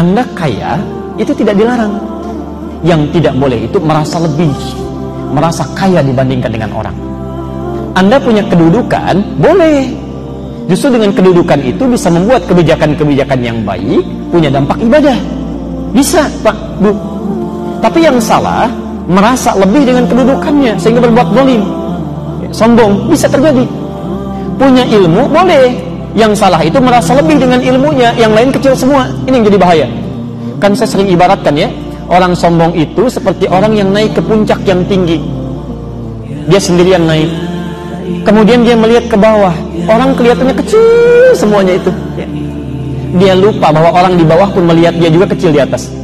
Anda kaya itu tidak dilarang. Yang tidak boleh itu merasa lebih, merasa kaya dibandingkan dengan orang. Anda punya kedudukan, boleh. Justru dengan kedudukan itu bisa membuat kebijakan-kebijakan yang baik, punya dampak ibadah. Bisa, Pak, Bu. Tapi yang salah, merasa lebih dengan kedudukannya, sehingga berbuat dolim. Sombong, bisa terjadi. Punya ilmu, boleh yang salah itu merasa lebih dengan ilmunya yang lain kecil semua. Ini yang jadi bahaya. Kan saya sering ibaratkan ya orang sombong itu seperti orang yang naik ke puncak yang tinggi. Dia sendirian naik. Kemudian dia melihat ke bawah. Orang kelihatannya kecil semuanya itu. Dia lupa bahwa orang di bawah pun melihat dia juga kecil di atas.